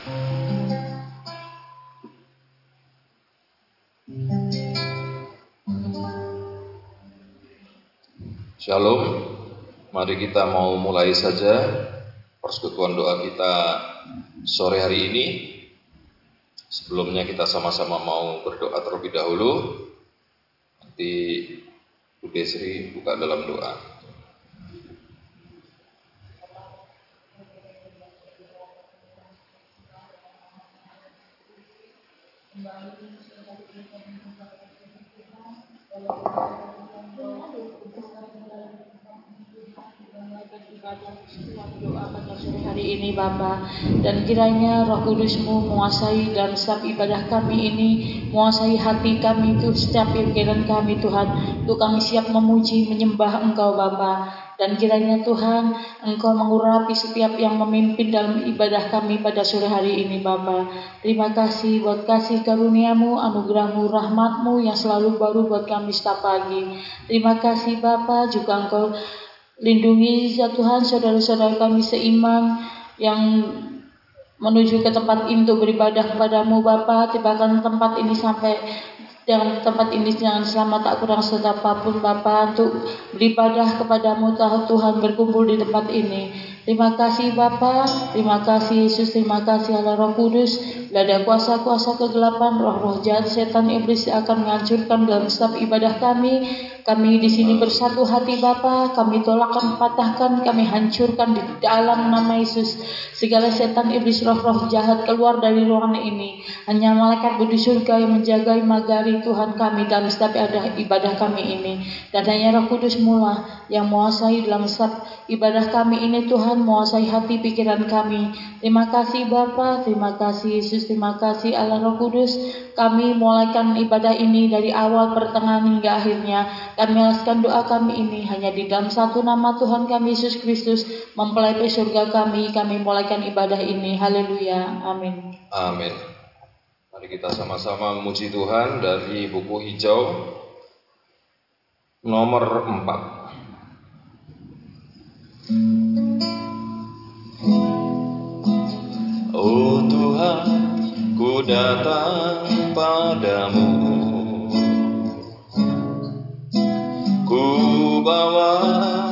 Shalom, mari kita mau mulai saja persekutuan doa kita sore hari ini. Sebelumnya kita sama-sama mau berdoa terlebih dahulu. Nanti Bu Desri buka dalam doa. Hari ini Bapa dan kiranya Roh Kudusmu menguasai dalam setiap ibadah kami ini menguasai hati kami itu setiap pikiran kami Tuhan. Untuk kami siap memuji menyembah Engkau Bapa dan kiranya Tuhan Engkau mengurapi setiap yang memimpin dalam ibadah kami pada sore hari ini Bapa terima kasih buat kasih karuniamu anugerahmu rahmatmu yang selalu baru buat kami setiap pagi terima kasih Bapa juga Engkau Lindungi ya Tuhan saudara-saudara kami seiman yang menuju ke tempat ini untuk beribadah kepadamu Bapa. Tibakan tempat ini sampai dan tempat ini jangan selamat tak kurang sedapapun Bapa untuk beribadah kepadamu Tuhan berkumpul di tempat ini. Terima kasih Bapa, terima kasih Yesus, terima kasih Allah Roh Kudus. Bila ada kuasa-kuasa kegelapan, roh-roh jahat, setan, iblis akan menghancurkan dalam setiap ibadah kami. Kami di sini bersatu hati Bapa, kami tolakkan, patahkan, kami hancurkan di dalam nama Yesus. Segala setan, iblis, roh-roh jahat keluar dari ruangan ini. Hanya malaikat budi surga yang menjaga magari Tuhan kami dalam setiap ibadah kami ini. Dan hanya Roh Kudus mula yang menguasai dalam setiap ibadah kami ini Tuhan menguasai hati pikiran kami. Terima kasih Bapa, terima kasih Yesus, terima kasih Allah Roh Kudus. Kami mulaikan ibadah ini dari awal, pertengahan hingga akhirnya. Kami alaskan doa kami ini hanya di dalam satu nama Tuhan kami Yesus Kristus mempelai surga kami. Kami mulaikan ibadah ini. Haleluya. Amin. Amin. Mari kita sama-sama memuji Tuhan dari buku hijau nomor 4. Oh Tuhan, ku datang padamu. Ku bawa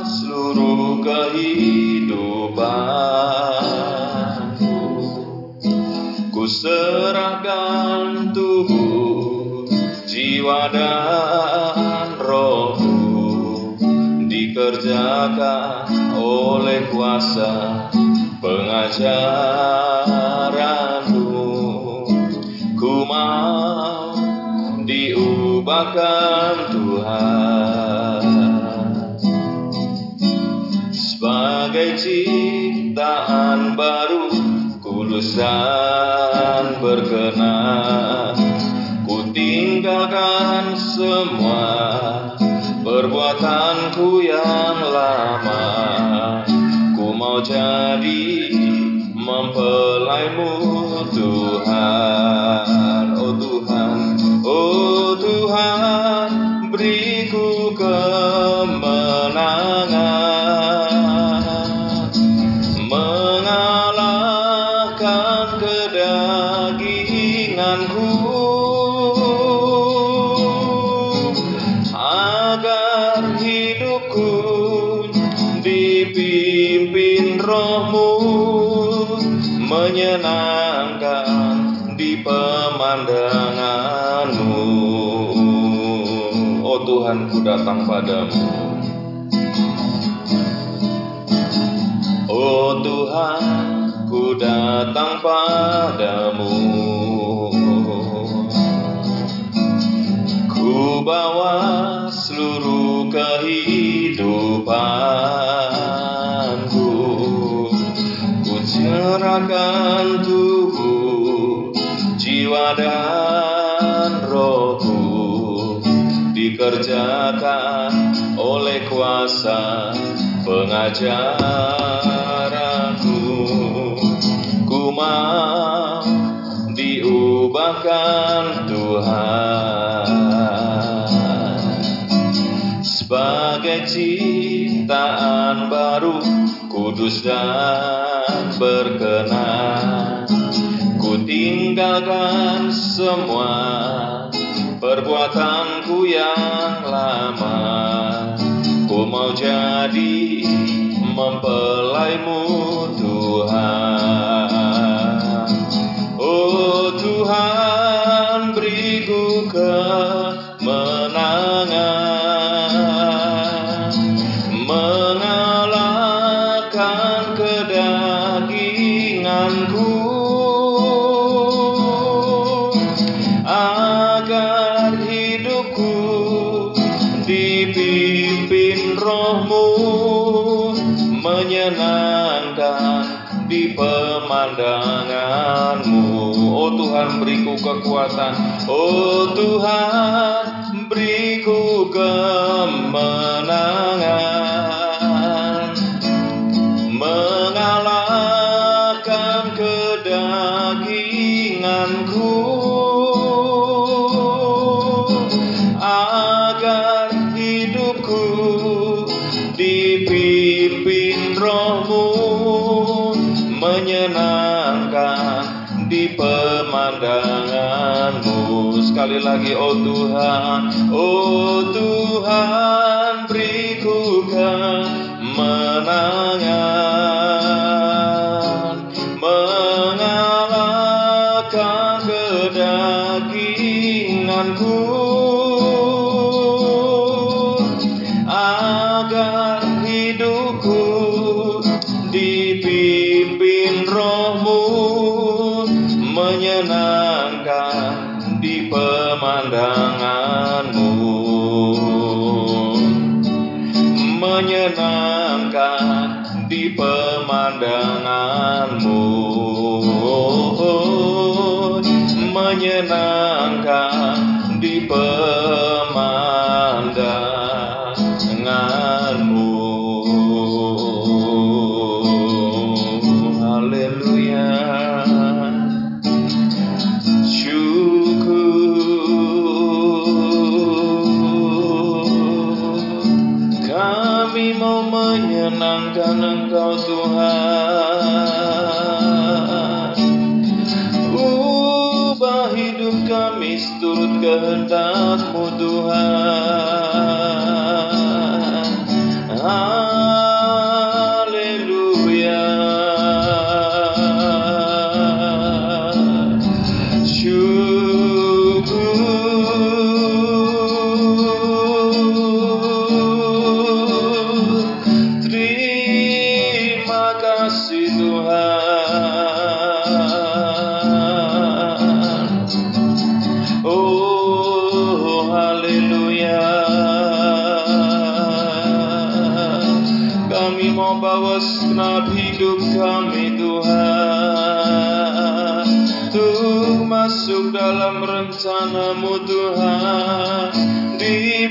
seluruh kehidupanku. Ku serahkan tubuh, jiwa dan rohku Dikerjakan oleh kuasa pengajaranmu. Ku mau diubahkan Tuhan. Sebagai ciptaan baru Kulusan berkenan. Ku tinggalkan semua Perbuatanku yang lama mau jadi mempelaimu Tuhan. Oh Tuhan, oh Tuhan Datang padamu. Oh Tuhan ku datang padamu. Ku bawa seluruh kehidupanku. Ku cerahkan tubuh, jiwa dan dikerjakan oleh kuasa pengajaranku. Ku mau diubahkan Tuhan. Sebagai ciptaan baru kudus dan berkenan. Ku tinggalkan semua perbuatanku yang lama Ku mau jadi mempelaimu Tuhan. Oh Tuhan beri ku ke kepuasan Oh Tuhan. Oh Tuhan.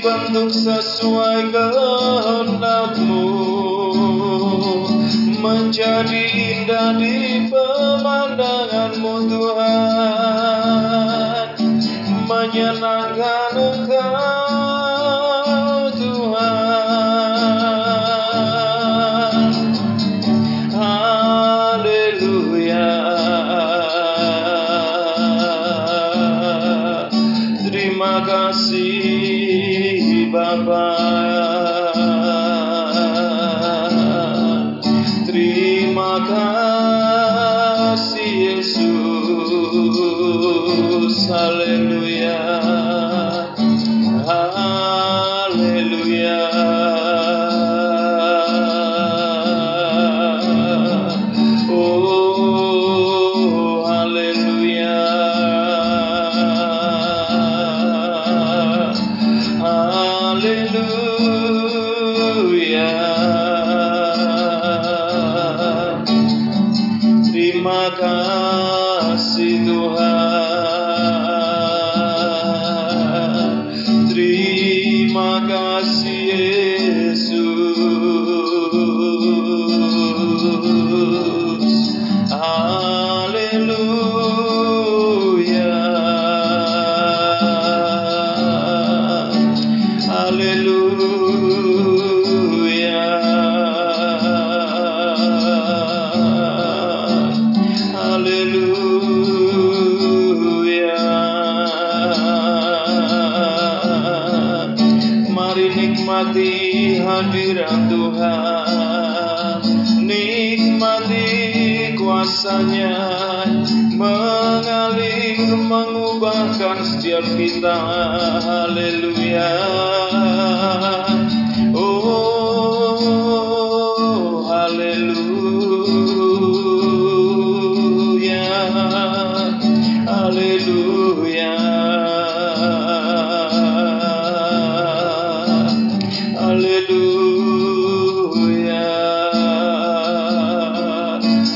dibentuk sesuai kehendakmu. Menjadi indah di pemandanganmu Tuhan. Menyenangkan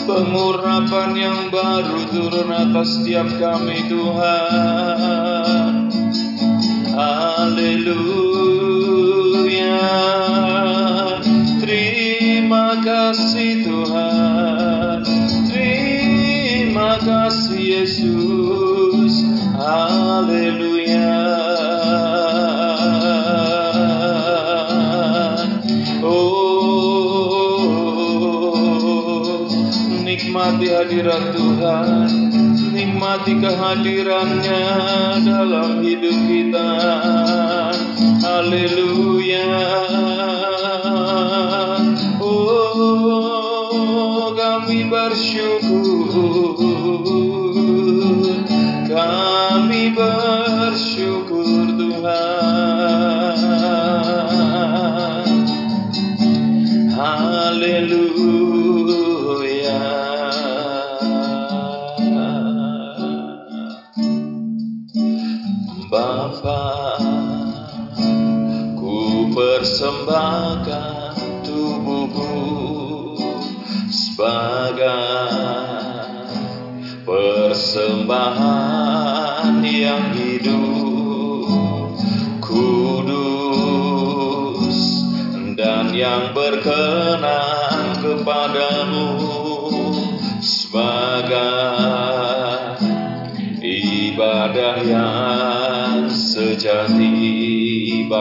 pengurapan yang baru turun atas setiap kami Tuhan Haleluya. Terima kasih Tuhan. Terima kasih Yesus. Haleluya. Oh Nikmati hadirat Tuhan Nikmati kehadirannya dalam hidup kita. Haleluya. Oh kami bersyukur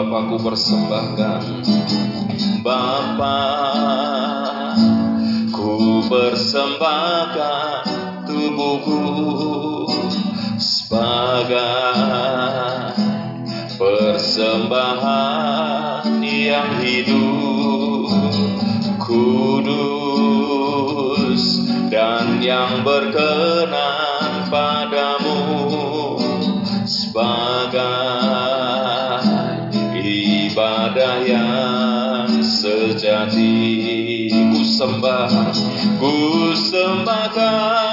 Bapakku persembahkan. Bapa ku persembahkan tubuhku sebagai persembahan yang hidup kudus dan yang berkenan sejati ku sembah ku sembahkan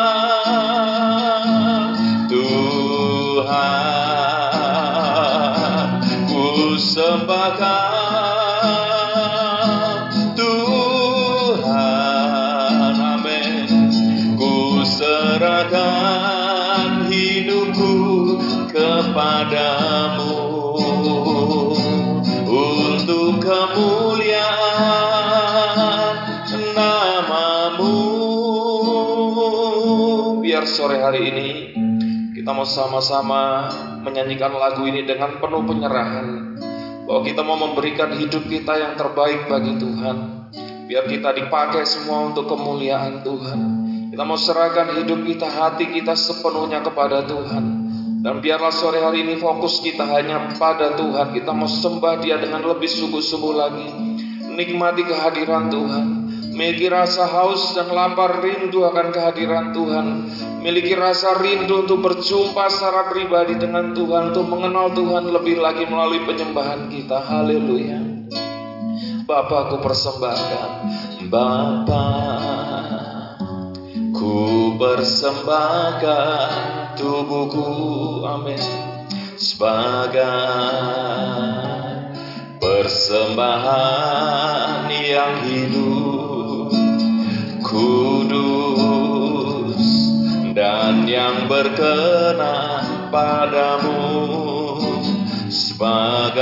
kita mau sama-sama menyanyikan lagu ini dengan penuh penyerahan bahwa kita mau memberikan hidup kita yang terbaik bagi Tuhan biar kita dipakai semua untuk kemuliaan Tuhan kita mau serahkan hidup kita hati kita sepenuhnya kepada Tuhan dan biarlah sore hari ini fokus kita hanya pada Tuhan. Kita mau sembah dia dengan lebih sungguh-sungguh lagi. Nikmati kehadiran Tuhan. Miliki rasa haus dan lapar rindu akan kehadiran Tuhan. Miliki rasa rindu untuk berjumpa secara pribadi dengan Tuhan. Untuk mengenal Tuhan lebih lagi melalui penyembahan kita. Haleluya. Bapakku persembahkan. Bapa Ku persembahkan tubuhku amin sebagai persembahan yang hidup kudus dan yang berkenan padamu sebagai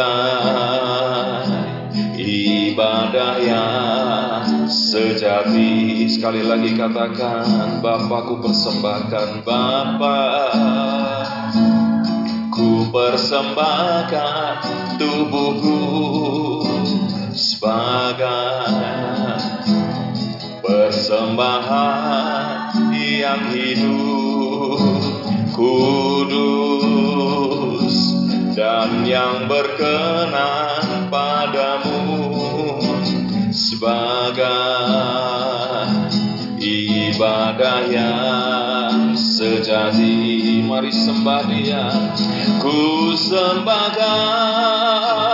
ibadah yang sejati. Sekali lagi katakan Bapakku persembahkan Bapa ku persembahkan tubuhku sebagai persembahan yang hidup kudus dan yang berkenan padamu sebagai ibadah yang sejati. Mari sembah dia. Ku sembahkan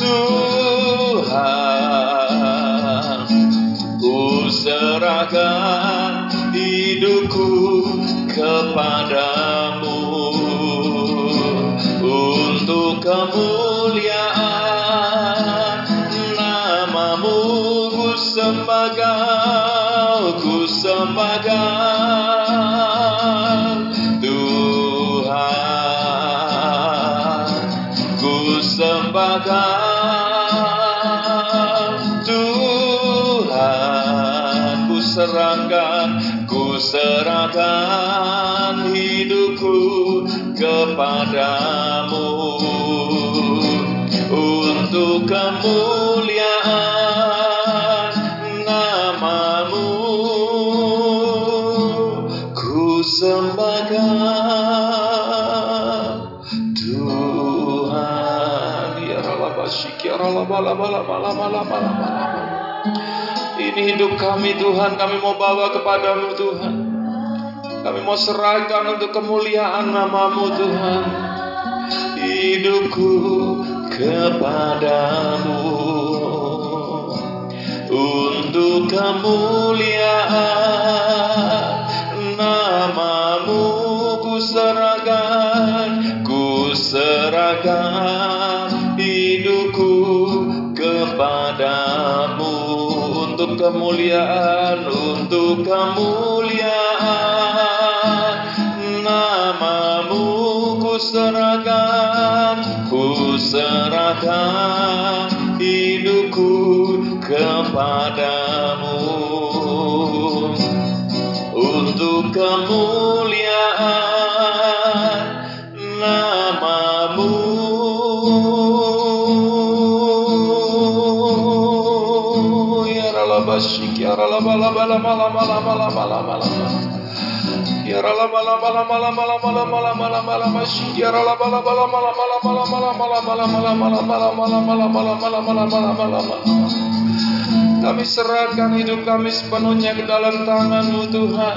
Tuhan ku serahkan hidupku kepadamu. Untuk kemuliaan namamu ku sembah kau ku sembah. kau serahkan, ku serahkan hidupku kepadamu untuk kemuliaan namamu ku sembahkan Tuhan ya Allah Allah, ya Allah bala Allah, Allah, Allah, ini hidup kami Tuhan. Kami mau bawa kepadamu Tuhan. Kami mau serahkan untuk kemuliaan namamu Tuhan. Hidupku kepadamu. Untuk kemuliaan. kemuliaan, untuk kemuliaan. Namamu ku serahkan, ku serahkan hidupku kepadamu. Untuk kemuliaan. Kami serahkan hidup kami sepenuhnya ke dalam tanganMu Tuhan.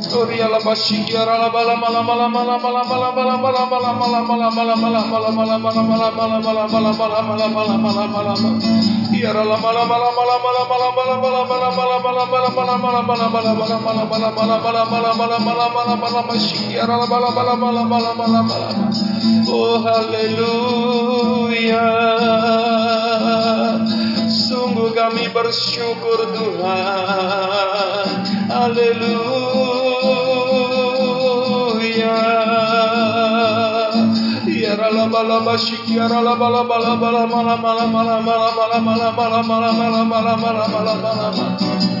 Gloria la ya Ya ya bala bala bala bala bala Oh haleluya Sungguh kami bersyukur Tuhan Haleluya Thank you.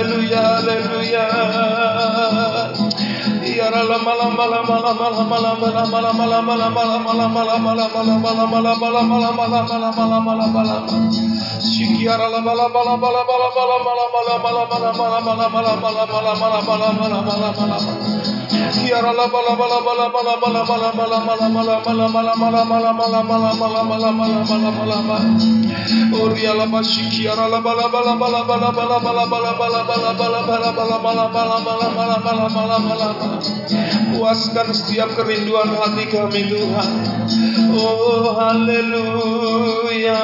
Hallelujah, hallelujah. Shikiara Puaskan setiap kerinduan hati kami Tuhan. Oh haleluya.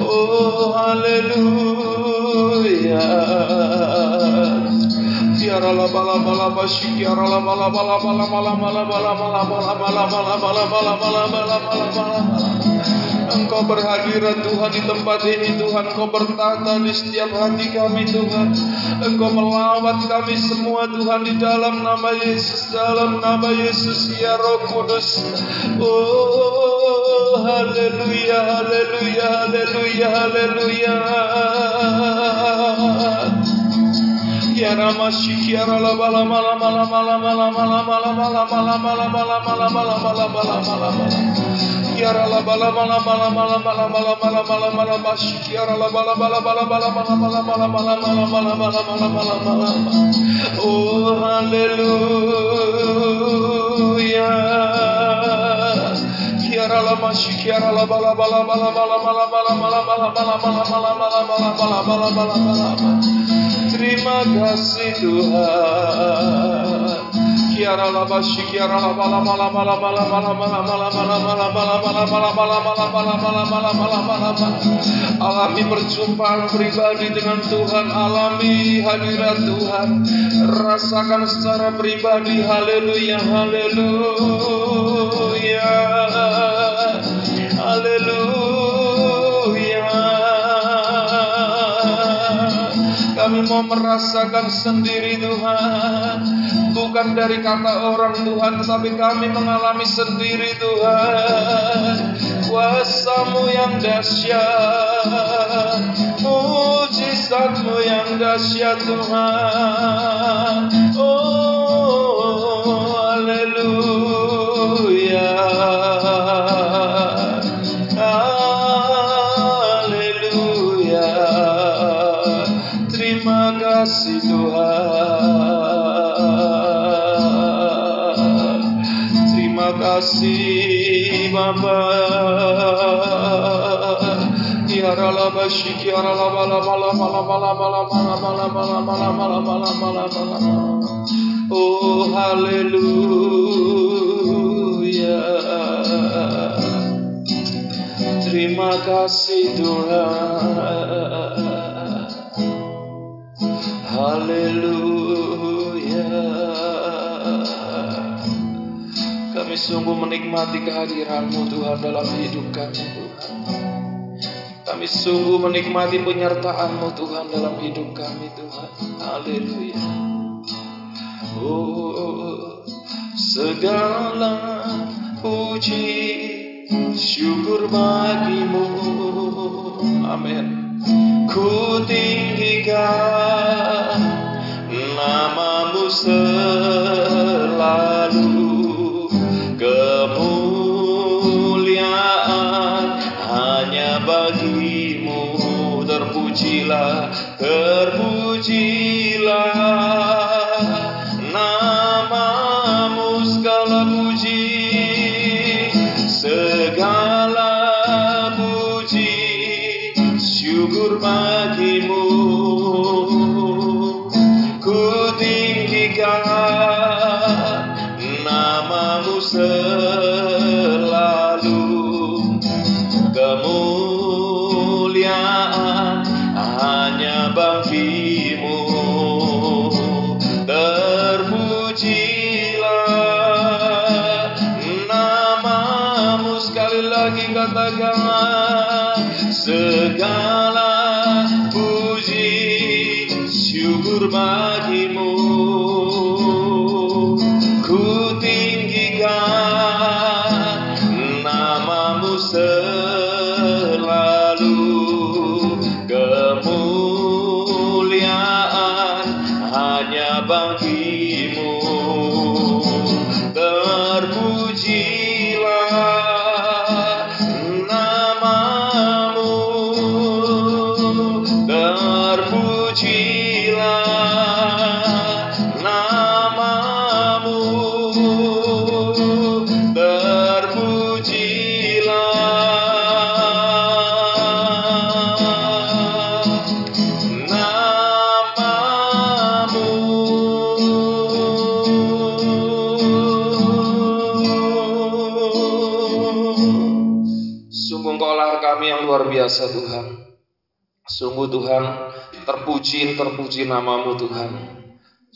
Oh haleluya Kiara la bala bala bashi kiara la bala bala bala bala bala bala bala bala bala bala bala bala bala bala bala Engkau berhadirat Tuhan di tempat ini Tuhan Engkau bertata di setiap hati kami Tuhan Engkau melawat kami semua Tuhan di dalam nama Yesus Dalam nama Yesus ya roh kudus Oh haleluya haleluya haleluya haleluya Ya Shikiara la bala bala bala bala bala bala bala bala bala bala bashi kiara la bala bala bala bala bala bala bala bala bala bala bala bala bala bala Oh haleluya Kiara la mashi kiara la bala bala bala bala bala bala bala bala bala bala bala bala bala bala bala bala bala Terima kasih Tuhan alami perjumpaan pribadi dengan Tuhan. Alami hadirat Tuhan. Rasakan secara pribadi. Haleluya haleluya. Haleluya. Kami mau merasakan sendiri Tuhan bukan dari kata orang Tuhan tapi kami mengalami sendiri Tuhan. Kuasamu yang dahsyat mujizatmu yang dahsyat Tuhan. Oh haleluya. Haleluya. Terima kasih Tuhan kasih Bapa Kiara la bashi kiara la bala bala bala bala bala bala bala bala bala bala bala bala bala Oh haleluya Terima kasih Tuhan Haleluya Kami sungguh menikmati kehadiranmu Tuhan dalam hidup kami Tuhan kami sungguh menikmati penyertaan-Mu Tuhan dalam hidup kami Tuhan. Haleluya. Oh, segala puji syukur bagimu. Amin. Ku tinggikan namamu selalu terpujilah terpujilah biasa Tuhan, terpuji terpuji namamu Tuhan.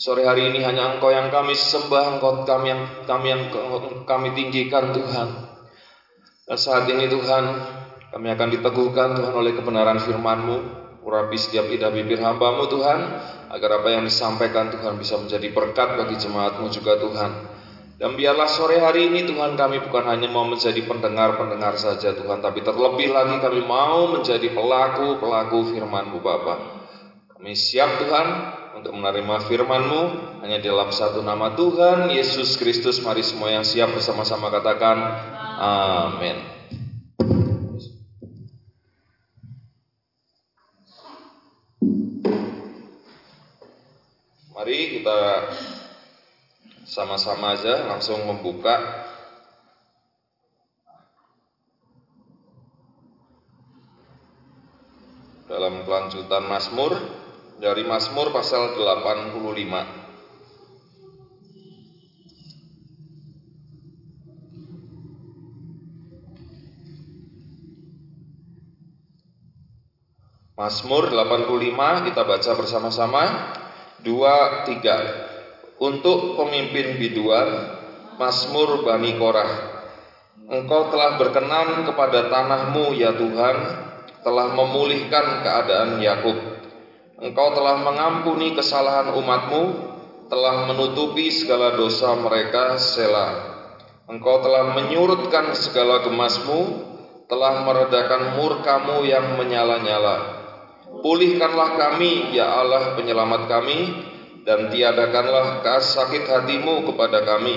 Sore hari ini hanya Engkau yang kami sembah, Engkau kami yang kami yang kami tinggikan Tuhan. Dan saat ini Tuhan, kami akan diteguhkan Tuhan oleh kebenaran firman-Mu, urapi setiap lidah bibir hambamu Tuhan, agar apa yang disampaikan Tuhan bisa menjadi berkat bagi jemaat-Mu juga Tuhan. Dan biarlah sore hari ini Tuhan kami bukan hanya mau menjadi pendengar-pendengar saja Tuhan Tapi terlebih lagi kami mau menjadi pelaku-pelaku firman-Mu Bapa. Kami siap Tuhan untuk menerima firman-Mu Hanya dalam satu nama Tuhan Yesus Kristus Mari semua yang siap bersama-sama katakan Amin Mari kita sama-sama aja langsung membuka. Dalam kelanjutan Mazmur dari Mazmur pasal 85. Mazmur 85 kita baca bersama-sama. 2 3 untuk pemimpin biduan Mazmur Bani Korah. Engkau telah berkenan kepada tanahmu ya Tuhan, telah memulihkan keadaan Yakub. Engkau telah mengampuni kesalahan umatmu, telah menutupi segala dosa mereka Sela. Engkau telah menyurutkan segala gemasmu, telah meredakan murkamu yang menyala-nyala. Pulihkanlah kami, ya Allah penyelamat kami, dan tiadakanlah sakit hatimu kepada kami.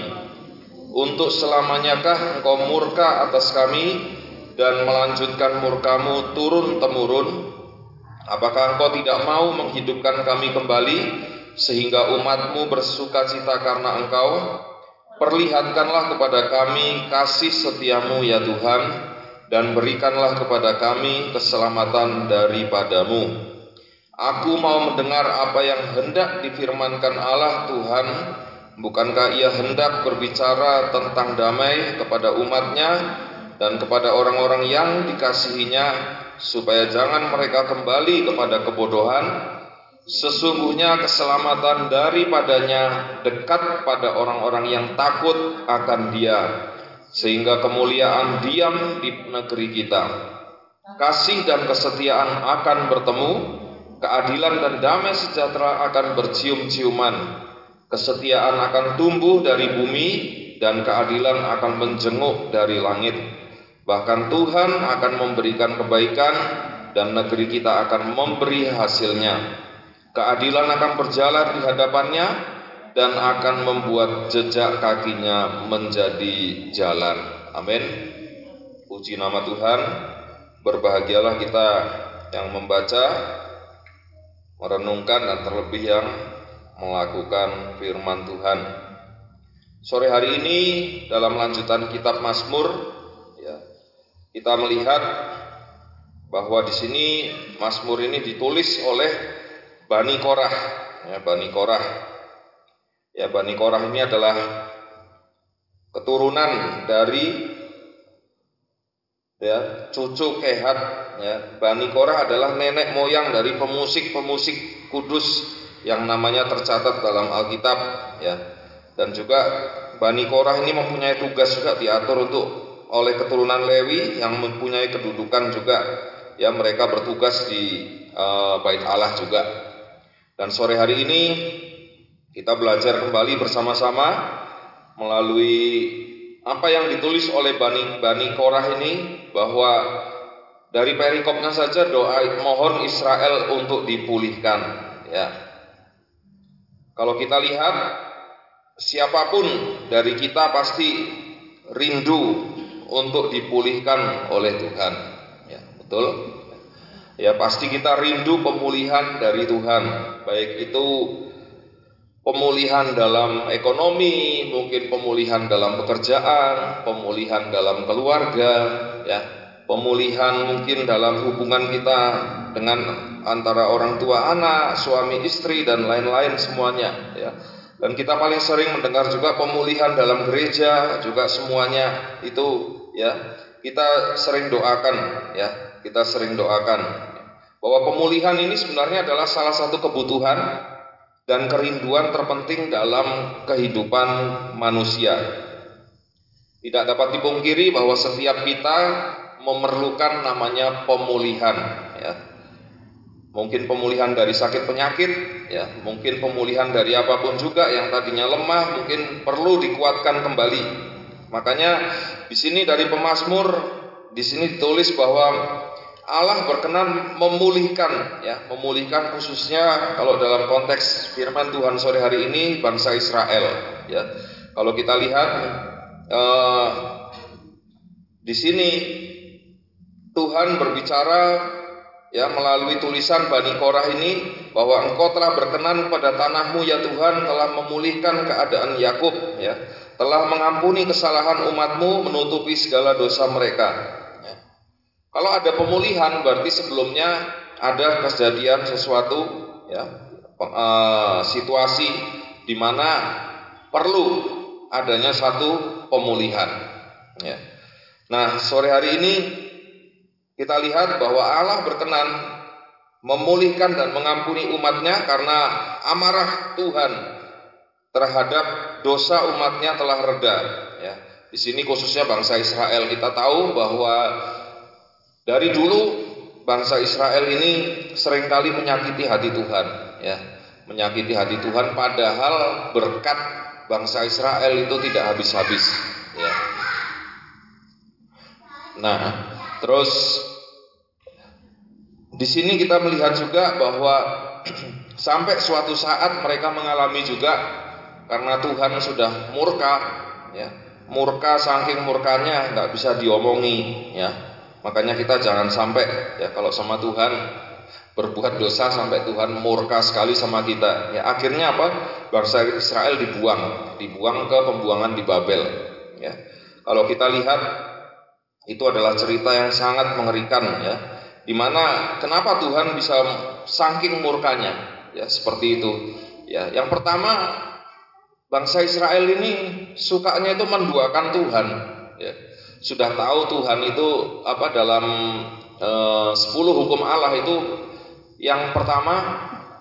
Untuk selamanyakah engkau murka atas kami dan melanjutkan murkamu turun-temurun? Apakah engkau tidak mau menghidupkan kami kembali sehingga umatmu bersuka cita karena engkau? Perlihatkanlah kepada kami kasih setiamu ya Tuhan dan berikanlah kepada kami keselamatan daripadamu. Aku mau mendengar apa yang hendak difirmankan Allah Tuhan. Bukankah ia hendak berbicara tentang damai kepada umatnya dan kepada orang-orang yang dikasihinya supaya jangan mereka kembali kepada kebodohan? Sesungguhnya keselamatan daripadanya dekat pada orang-orang yang takut akan dia sehingga kemuliaan diam di negeri kita. Kasih dan kesetiaan akan bertemu keadilan dan damai sejahtera akan bercium-ciuman, kesetiaan akan tumbuh dari bumi, dan keadilan akan menjenguk dari langit. Bahkan Tuhan akan memberikan kebaikan, dan negeri kita akan memberi hasilnya. Keadilan akan berjalan di hadapannya, dan akan membuat jejak kakinya menjadi jalan. Amin. Puji nama Tuhan. Berbahagialah kita yang membaca merenungkan dan terlebih yang melakukan firman Tuhan. Sore hari ini dalam lanjutan kitab Mazmur ya, kita melihat bahwa di sini Mazmur ini ditulis oleh Bani Korah, ya, Bani Korah. Ya, Bani Korah ini adalah keturunan dari ya cucu Kehat ya Bani Korah adalah nenek moyang dari pemusik-pemusik kudus yang namanya tercatat dalam Alkitab ya. Dan juga Bani Korah ini mempunyai tugas juga diatur untuk oleh keturunan Lewi yang mempunyai kedudukan juga. Ya mereka bertugas di uh, Bait Allah juga. Dan sore hari ini kita belajar kembali bersama-sama melalui apa yang ditulis oleh Bani Bani Korah ini bahwa dari perikopnya saja doa mohon Israel untuk dipulihkan ya. Kalau kita lihat siapa pun dari kita pasti rindu untuk dipulihkan oleh Tuhan. Ya, betul? Ya, pasti kita rindu pemulihan dari Tuhan, baik itu pemulihan dalam ekonomi, mungkin pemulihan dalam pekerjaan, pemulihan dalam keluarga, ya, pemulihan mungkin dalam hubungan kita dengan antara orang tua anak, suami istri dan lain-lain semuanya, ya. Dan kita paling sering mendengar juga pemulihan dalam gereja juga semuanya itu ya kita sering doakan ya kita sering doakan bahwa pemulihan ini sebenarnya adalah salah satu kebutuhan dan kerinduan terpenting dalam kehidupan manusia. Tidak dapat dipungkiri bahwa setiap kita memerlukan namanya pemulihan ya. Mungkin pemulihan dari sakit penyakit ya, mungkin pemulihan dari apa pun juga yang tadinya lemah mungkin perlu dikuatkan kembali. Makanya di sini dari pemazmur di sini ditulis bahwa Allah berkenan memulihkan ya, memulihkan khususnya kalau dalam konteks firman Tuhan sore hari ini bangsa Israel ya. Kalau kita lihat eh, di sini Tuhan berbicara ya melalui tulisan Bani Korah ini bahwa engkau telah berkenan pada tanahmu ya Tuhan telah memulihkan keadaan Yakub ya telah mengampuni kesalahan umatmu menutupi segala dosa mereka kalau ada pemulihan berarti sebelumnya ada kejadian sesuatu ya uh, situasi di mana perlu adanya satu pemulihan ya. Nah, sore hari ini kita lihat bahwa Allah berkenan memulihkan dan mengampuni umatnya karena amarah Tuhan terhadap dosa umatnya telah reda ya. Di sini khususnya bangsa Israel kita tahu bahwa dari dulu bangsa Israel ini sering kali menyakiti hati Tuhan, ya, menyakiti hati Tuhan padahal berkat bangsa Israel itu tidak habis-habis, ya. Nah, terus di sini kita melihat juga bahwa sampai suatu saat mereka mengalami juga karena Tuhan sudah murka, ya, murka saking murkanya nggak bisa diomongi, ya Makanya kita jangan sampai ya kalau sama Tuhan berbuat dosa sampai Tuhan murka sekali sama kita. Ya akhirnya apa? Bangsa Israel dibuang, dibuang ke pembuangan di Babel. Ya. Kalau kita lihat itu adalah cerita yang sangat mengerikan ya. Di mana kenapa Tuhan bisa saking murkanya ya seperti itu. Ya, yang pertama bangsa Israel ini sukanya itu menduakan Tuhan. Ya sudah tahu Tuhan itu apa dalam e, hukum Allah itu yang pertama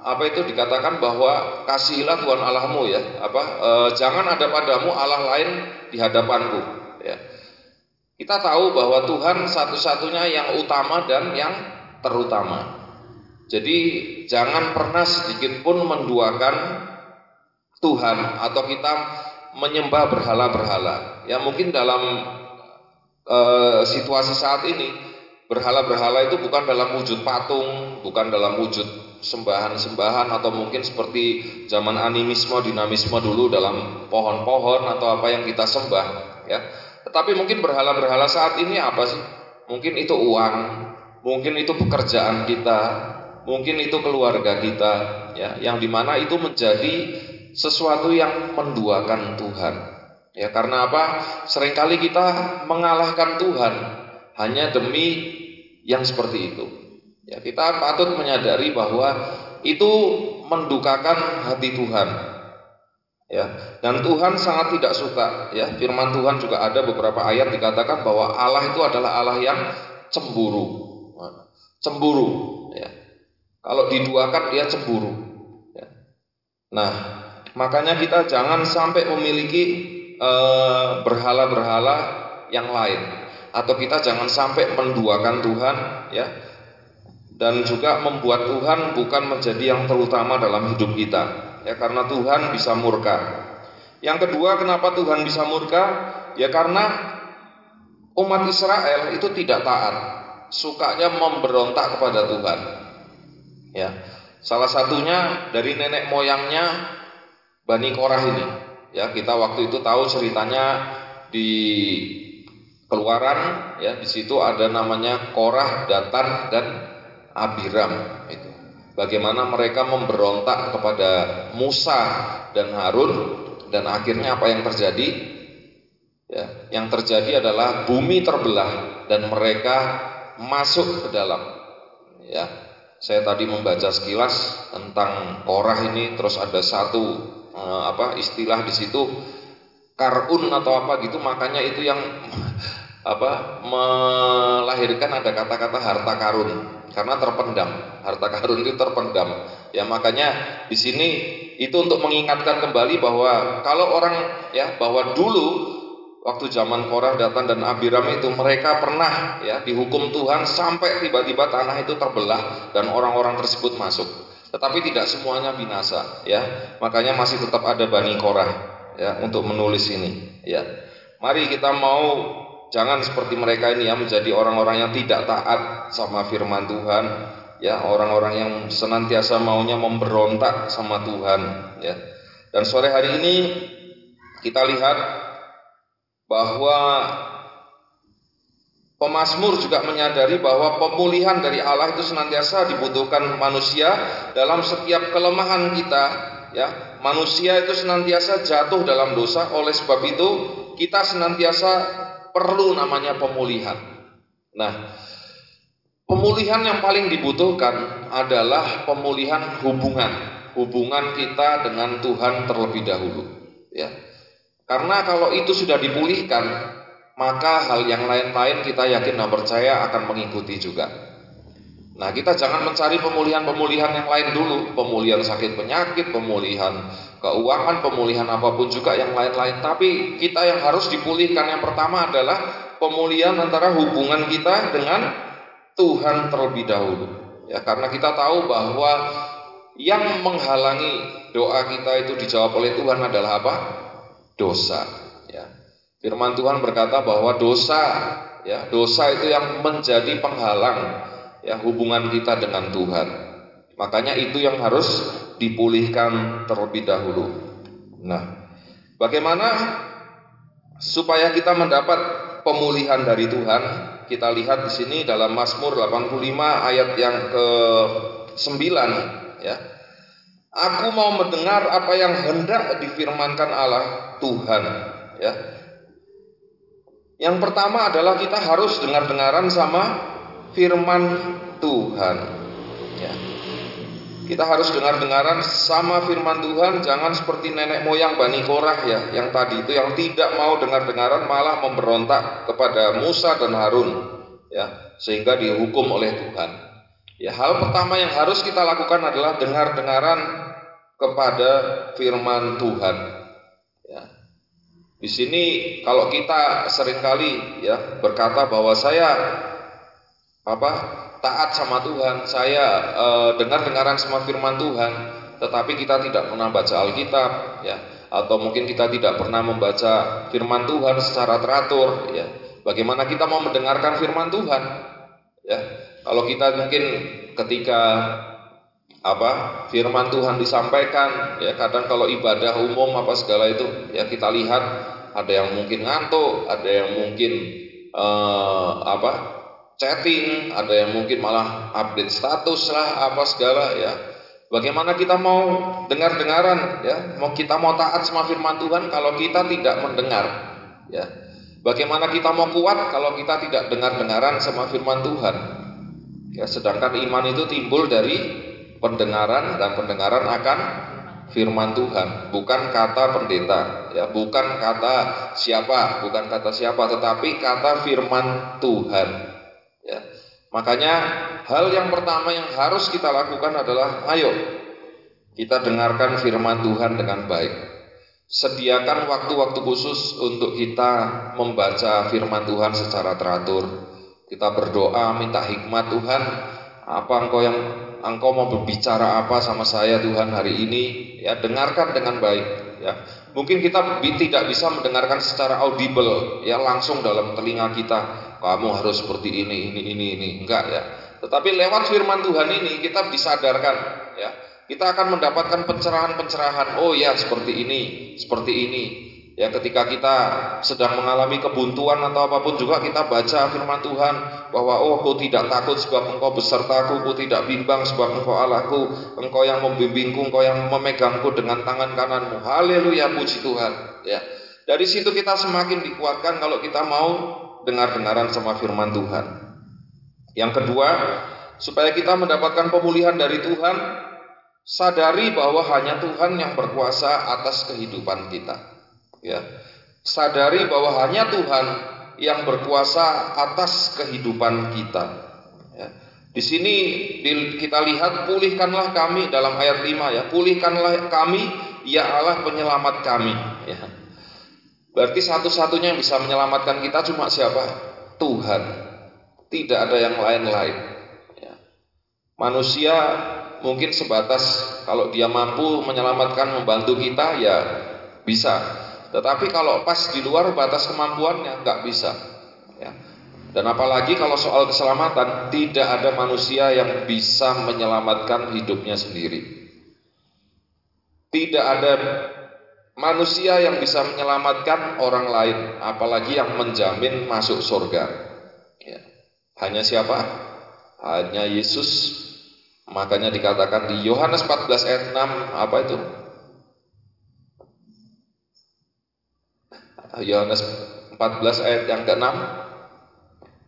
apa itu dikatakan bahwa kasihilah Tuhan Allahmu ya apa e, jangan ada padamu Allah lain di hadapanku kita tahu bahwa Tuhan satu-satunya yang utama dan yang terutama jadi jangan pernah sedikit pun menduakan Tuhan atau kita menyembah berhala-berhala ya mungkin dalam e, situasi saat ini berhala-berhala itu bukan dalam wujud patung, bukan dalam wujud sembahan-sembahan atau mungkin seperti zaman animisme, dinamisme dulu dalam pohon-pohon atau apa yang kita sembah, ya. Tetapi mungkin berhala-berhala saat ini apa sih? Mungkin itu uang, mungkin itu pekerjaan kita, mungkin itu keluarga kita, ya, yang di mana itu menjadi sesuatu yang menduakan Tuhan. Ya karena apa? Seringkali kita mengalahkan Tuhan hanya demi yang seperti itu. Ya kita patut menyadari bahwa itu mendukakan hati Tuhan. Ya, dan Tuhan sangat tidak suka ya. Firman Tuhan juga ada beberapa ayat dikatakan bahwa Allah itu adalah Allah yang cemburu. Cemburu ya. Kalau diduakan dia cemburu. Ya. Nah, makanya kita jangan sampai memiliki eh, berhala-berhala yang lain atau kita jangan sampai menduakan Tuhan ya dan juga membuat Tuhan bukan menjadi yang terutama dalam hidup kita ya karena Tuhan bisa murka. Yang kedua kenapa Tuhan bisa murka? Ya karena umat Israel itu tidak taat, sukanya memberontak kepada Tuhan. Ya. Salah satunya dari nenek moyangnya Bani Korah ini. Ya, kita waktu itu tahu ceritanya di Keluaran ya, di situ ada namanya Korah, Datan dan Abiram itu. Bagaimana mereka memberontak kepada Musa dan Harun dan akhirnya apa yang terjadi? Ya, yang terjadi adalah bumi terbelah dan mereka masuk ke dalam. Ya, saya tadi membaca sekilas tentang Korah ini, terus ada satu eh, apa istilah di situ karun atau apa gitu, makanya itu yang apa melahirkan ada kata-kata harta karun karena terpendam harta karun itu terpendam. Ya makanya di sini itu untuk mengingatkan kembali bahwa kalau orang ya bahwa dulu waktu zaman Korah datang dan Abiram itu mereka pernah ya dihukum Tuhan sampai tiba-tiba tanah itu terbelah dan orang-orang tersebut masuk. Tetapi tidak semuanya binasa ya. Makanya masih tetap ada Bani Korah ya untuk menulis ini ya. Mari kita mau Jangan seperti mereka ini ya menjadi orang-orang yang tidak taat sama firman Tuhan, ya orang-orang yang senantiasa maunya memberontak sama Tuhan, ya. Dan sore hari ini kita lihat bahwa Pemasmur juga menyadari bahwa pemulihan dari Allah itu senantiasa dibutuhkan manusia dalam setiap kelemahan kita, ya. Manusia itu senantiasa jatuh dalam dosa, oleh sebab itu kita senantiasa perlu namanya pemulihan. Nah, pemulihan yang paling dibutuhkan adalah pemulihan hubungan, hubungan kita dengan Tuhan terlebih dahulu, ya. Karena kalau itu sudah dipulihkan, maka hal yang lain-lain kita yakin dan percaya akan mengikuti juga. Nah, kita jangan mencari pemulihan-pemulihan yang lain dulu, pemulihan sakit penyakit, pemulihan keuangan, pemulihan apa pun juga yang lain-lain. Tapi kita yang harus dipulihkan yang pertama adalah pemulihan antara hubungan kita dengan Tuhan terlebih dahulu. Ya, karena kita tahu bahwa yang menghalangi doa kita itu dijawab oleh Tuhan adalah apa? Dosa. Ya. Firman Tuhan berkata bahwa dosa, ya, dosa itu yang menjadi penghalang ya hubungan kita dengan Tuhan. Makanya itu yang harus dipulihkan terlebih dahulu. Nah, bagaimana supaya kita mendapat pemulihan dari Tuhan? Kita lihat di sini dalam Mazmur 85 ayat yang ke-9 ya. Aku mau mendengar apa yang hendak difirmankan Allah Tuhan ya. Yang pertama adalah kita harus dengar-dengaran sama firman Tuhan. Kita harus dengar-dengaran sama firman Tuhan, jangan seperti nenek moyang Bani Korah ya, yang tadi itu yang tidak mau dengar-dengaran malah memberontak kepada Musa dan Harun ya, sehingga dihukum oleh Tuhan. Ya, hal pertama yang harus kita lakukan adalah dengar-dengaran kepada firman Tuhan. Ya. Di sini kalau kita sering kali ya berkata bahwa saya apa taat sama Tuhan, saya e, dengar-dengaran sama firman Tuhan, tetapi kita tidak pernah baca Alkitab, ya, atau mungkin kita tidak pernah membaca firman Tuhan secara teratur, ya. Bagaimana kita mau mendengarkan firman Tuhan? Ya, kalau kita mungkin ketika apa firman Tuhan disampaikan, ya kadang kalau ibadah umum apa segala itu, ya kita lihat ada yang mungkin ngantuk, ada yang mungkin eh, apa chatting, ada yang mungkin malah update status lah apa segala ya. Bagaimana kita mau dengar-dengaran ya, mau kita mau taat sama firman Tuhan kalau kita tidak mendengar ya. Bagaimana kita mau kuat kalau kita tidak dengar-dengaran sama firman Tuhan? Ya, sedangkan iman itu timbul dari pendengaran dan pendengaran akan firman Tuhan, bukan kata pendeta, ya, bukan kata siapa, bukan kata siapa, tetapi kata firman Tuhan. Ya. Makanya hal yang pertama yang harus kita lakukan adalah ayo kita dengarkan firman Tuhan dengan baik. Sediakan waktu-waktu khusus untuk kita membaca firman Tuhan secara teratur. Kita berdoa minta hikmat Tuhan, apa engkau yang engkau mau berbicara apa sama saya Tuhan hari ini? Ya, dengarkan dengan baik, ya. Mungkin kita tidak bisa mendengarkan secara audible, ya langsung dalam telinga kita. Kamu harus seperti ini, ini, ini, ini, enggak ya. Tetapi lewat firman Tuhan ini kita disadarkan, ya kita akan mendapatkan pencerahan-pencerahan. Oh ya, seperti ini, seperti ini. Ya, ketika kita sedang mengalami kebuntuan atau apa pun juga kita baca firman Tuhan bahwa oh aku tidak takut sebab engkau besertaku, aku tidak bimbang sebab engkau Allahku, engkau yang membimbingku, engkau yang memegangku dengan tangan kananmu. Haleluya, puji Tuhan. Ya. Dari situ kita semakin dikuatkan kalau kita mau dengar-dengaran sama firman Tuhan. Yang kedua, supaya kita mendapatkan pemulihan dari Tuhan, Sadari bahwa hanya Tuhan yang berkuasa atas kehidupan kita. Ya. Sadari bahwa hanya Tuhan yang berkuasa atas kehidupan kita. Ya. Di sini kita lihat pulihkanlah kami dalam ayat 5 ya. Pulihkanlah kami ya Allah penyelamat kami ya. Berarti satu-satunya yang bisa menyelamatkan kita cuma siapa? Tuhan. Tidak ada yang lain-lain. Ya. Manusia mungkin sebatas kalau dia mampu menyelamatkan membantu kita ya bisa tetapi kalau pas di luar batas kemampuannya nggak bisa ya. dan apalagi kalau soal keselamatan tidak ada manusia yang bisa menyelamatkan hidupnya sendiri tidak ada manusia yang bisa menyelamatkan orang lain apalagi yang menjamin masuk surga ya. hanya siapa hanya Yesus Makanya dikatakan di Yohanes 14 ayat 6 apa itu? Yohanes 14 ayat yang ke-6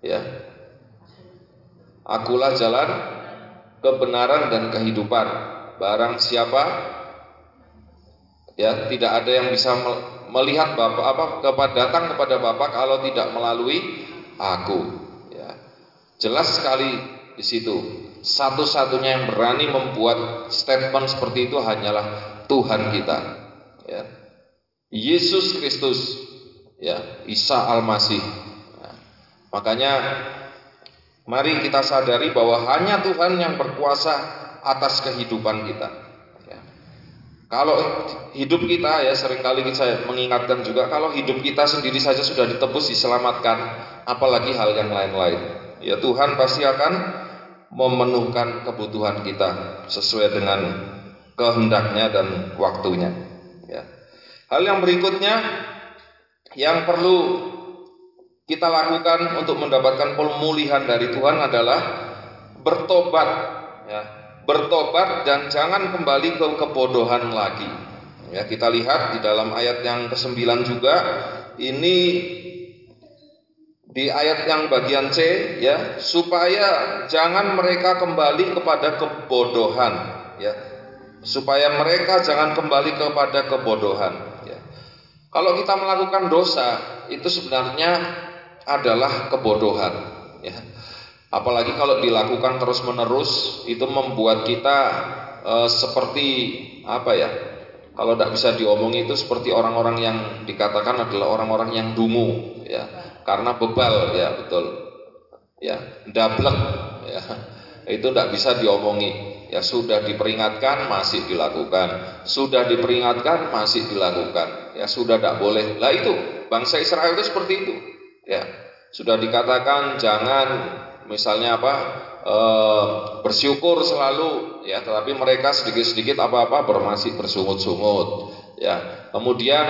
ya. Akulah jalan kebenaran dan kehidupan. Barang siapa ya tidak ada yang bisa melihat Bapak apa kepada datang kepada Bapak kalau tidak melalui aku ya. Jelas sekali di situ satu-satunya yang berani membuat statement seperti itu hanyalah Tuhan kita. Ya. Yesus Kristus, ya, Isa Al-Masih. Ya. Makanya mari kita sadari bahwa hanya Tuhan yang berkuasa atas kehidupan kita. Kalau hidup kita ya sering kali saya mengingatkan juga kalau hidup kita sendiri saja sudah ditebus diselamatkan, apalagi hal yang lain-lain. Ya Tuhan pasti akan memenuhkan kebutuhan kita sesuai dengan kehendaknya dan waktunya. Ya. Hal yang berikutnya yang perlu kita lakukan untuk mendapatkan pemulihan dari Tuhan adalah bertobat, ya. Bertobat dan jangan kembali ke kebodohan lagi. Ya, kita lihat di dalam ayat yang ke-9 juga ini di ayat yang bagian C ya supaya jangan mereka kembali kepada kebodohan ya. Supaya mereka jangan kembali kepada kebodohan ya. Kalau kita melakukan dosa itu sebenarnya adalah kebodohan ya apalagi kalau dilakukan terus menerus itu membuat kita e, seperti apa ya kalau tidak bisa diomongi itu seperti orang-orang yang dikatakan adalah orang-orang yang dungu ya. Karena bebal ya betul. Ya dablek ya. Itu tidak bisa diomongi. Ya sudah diperingatkan masih dilakukan. Sudah diperingatkan masih dilakukan. Ya sudah tidak boleh. Lah itu bangsa Israel itu seperti itu ya. Sudah dikatakan jangan misalnya apa e, bersyukur selalu ya tetapi mereka sedikit-sedikit apa-apa bermasih bersungut-sungut ya. Kemudian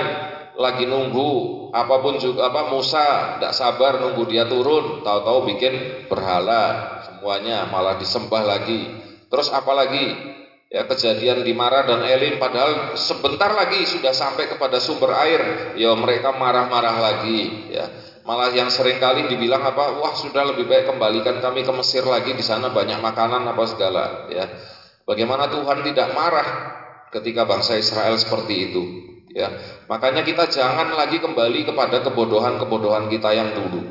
lagi nunggu apa pun juga apa Musa tidak sabar nunggu dia turun tahu-tahu bikin berhala semuanya malah disembah lagi. Terus apalagi ya kejadian di Mara dan Elim padahal sebentar lagi sudah sampai kepada sumber air ya mereka marah-marah lagi ya malah yang sering kali dibilang apa wah sudah lebih baik kembalikan kami ke Mesir lagi di sana banyak makanan apa segala ya bagaimana Tuhan tidak marah ketika bangsa Israel seperti itu. Ya, makanya kita jangan lagi kembali kepada kebodohan-kebodohan kita yang dulu.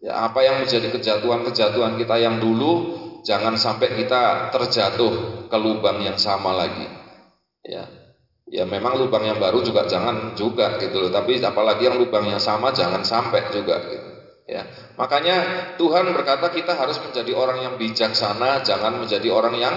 Ya, apa yang menjadi kejatuhan-kejatuhan kita yang dulu, jangan sampai kita terjatuh ke lubang yang sama lagi. Ya, ya memang lubang yang baru juga jangan juga gitu loh. Tapi apalagi yang lubang yang sama jangan sampai juga gitu. Ya, makanya Tuhan berkata kita harus menjadi orang yang bijaksana, jangan menjadi orang yang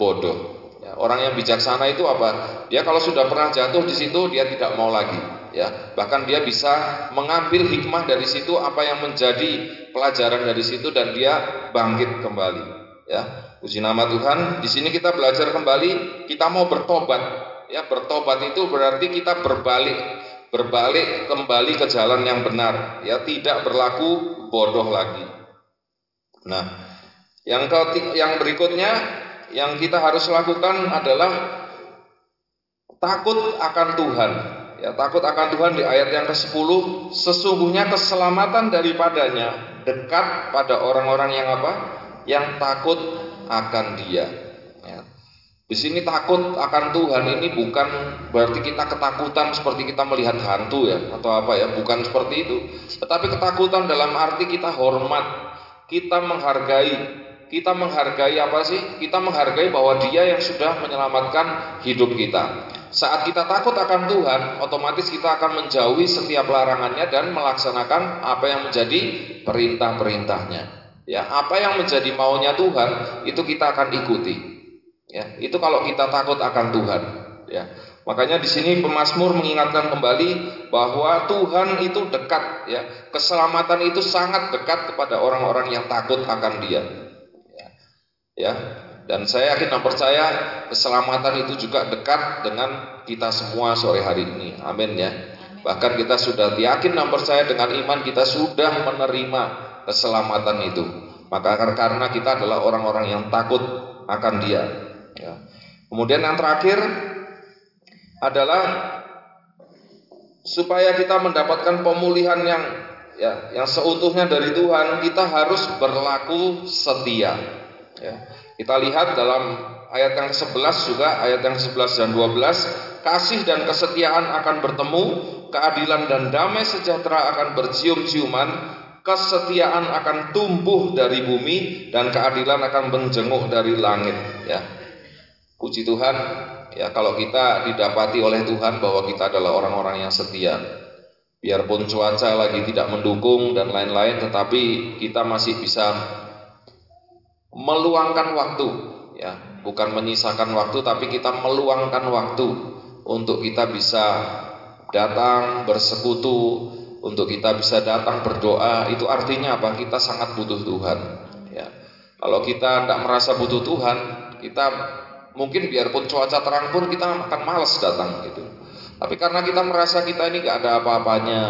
bodoh. Orang yang bijaksana itu apa? Dia kalau sudah pernah jatuh di situ dia tidak mau lagi, ya. Bahkan dia bisa mengambil hikmah dari situ apa yang menjadi pelajaran dari situ dan dia bangkit kembali, ya. Puji nama Tuhan. Di sini kita belajar kembali, kita mau bertobat. Ya, bertobat itu berarti kita berbalik, berbalik kembali ke jalan yang benar, ya, tidak berlaku bodoh lagi. Nah, yang ke, yang berikutnya yang kita harus lakukan adalah takut akan Tuhan. Ya, takut akan Tuhan di ayat yang ke-10, sesungguhnya keselamatan daripadanya dekat pada orang-orang yang apa? Yang takut akan Dia. Di sini takut akan Tuhan ini bukan berarti kita ketakutan seperti kita melihat hantu ya atau apa ya, bukan seperti itu. Tetapi ketakutan dalam arti kita hormat, kita menghargai, kita menghargai apa sih? Kita menghargai bahwa Dia yang sudah menyelamatkan hidup kita. Saat kita takut akan Tuhan, otomatis kita akan menjauhi setiap larangannya dan melaksanakan apa yang menjadi perintah-perintahnya. Ya, apa yang menjadi maunya Tuhan itu kita akan ikuti. Ya, itu kalau kita takut akan Tuhan. Ya, makanya di sini pemazmur mengingatkan kembali bahwa Tuhan itu dekat. Ya, keselamatan itu sangat dekat kepada orang-orang yang takut akan Dia ya dan saya yakin dan percaya keselamatan itu juga dekat dengan kita semua sore hari ini amin ya bahkan kita sudah yakin dan percaya dengan iman kita sudah menerima keselamatan itu maka karena kita adalah orang-orang yang takut akan dia ya. Kemudian yang terakhir adalah supaya kita mendapatkan pemulihan yang ya yang seutuhnya dari Tuhan kita harus berlaku setia Ya. Kita lihat dalam ayat yang 11 juga, ayat yang 11 dan 12, kasih dan kesetiaan akan bertemu, keadilan dan damai sejahtera akan bercium-ciuman, kesetiaan akan tumbuh dari bumi dan keadilan akan menjenguk dari langit, ya. Puji Tuhan, ya kalau kita didapati oleh Tuhan bahwa kita adalah orang-orang yang setia. Biarpun cuaca lagi tidak mendukung dan lain-lain tetapi kita masih bisa meluangkan waktu ya. Bukan menyisakan waktu tapi kita meluangkan waktu untuk kita bisa datang bersekutu untuk kita bisa datang berdoa. Itu artinya apa? Kita sangat butuh Tuhan ya. Kalau kita tidak merasa butuh Tuhan kita mungkin biarpun cuaca terang pun kita akan malas datang gitu tapi karena kita merasa kita ini gak ada apa-apanya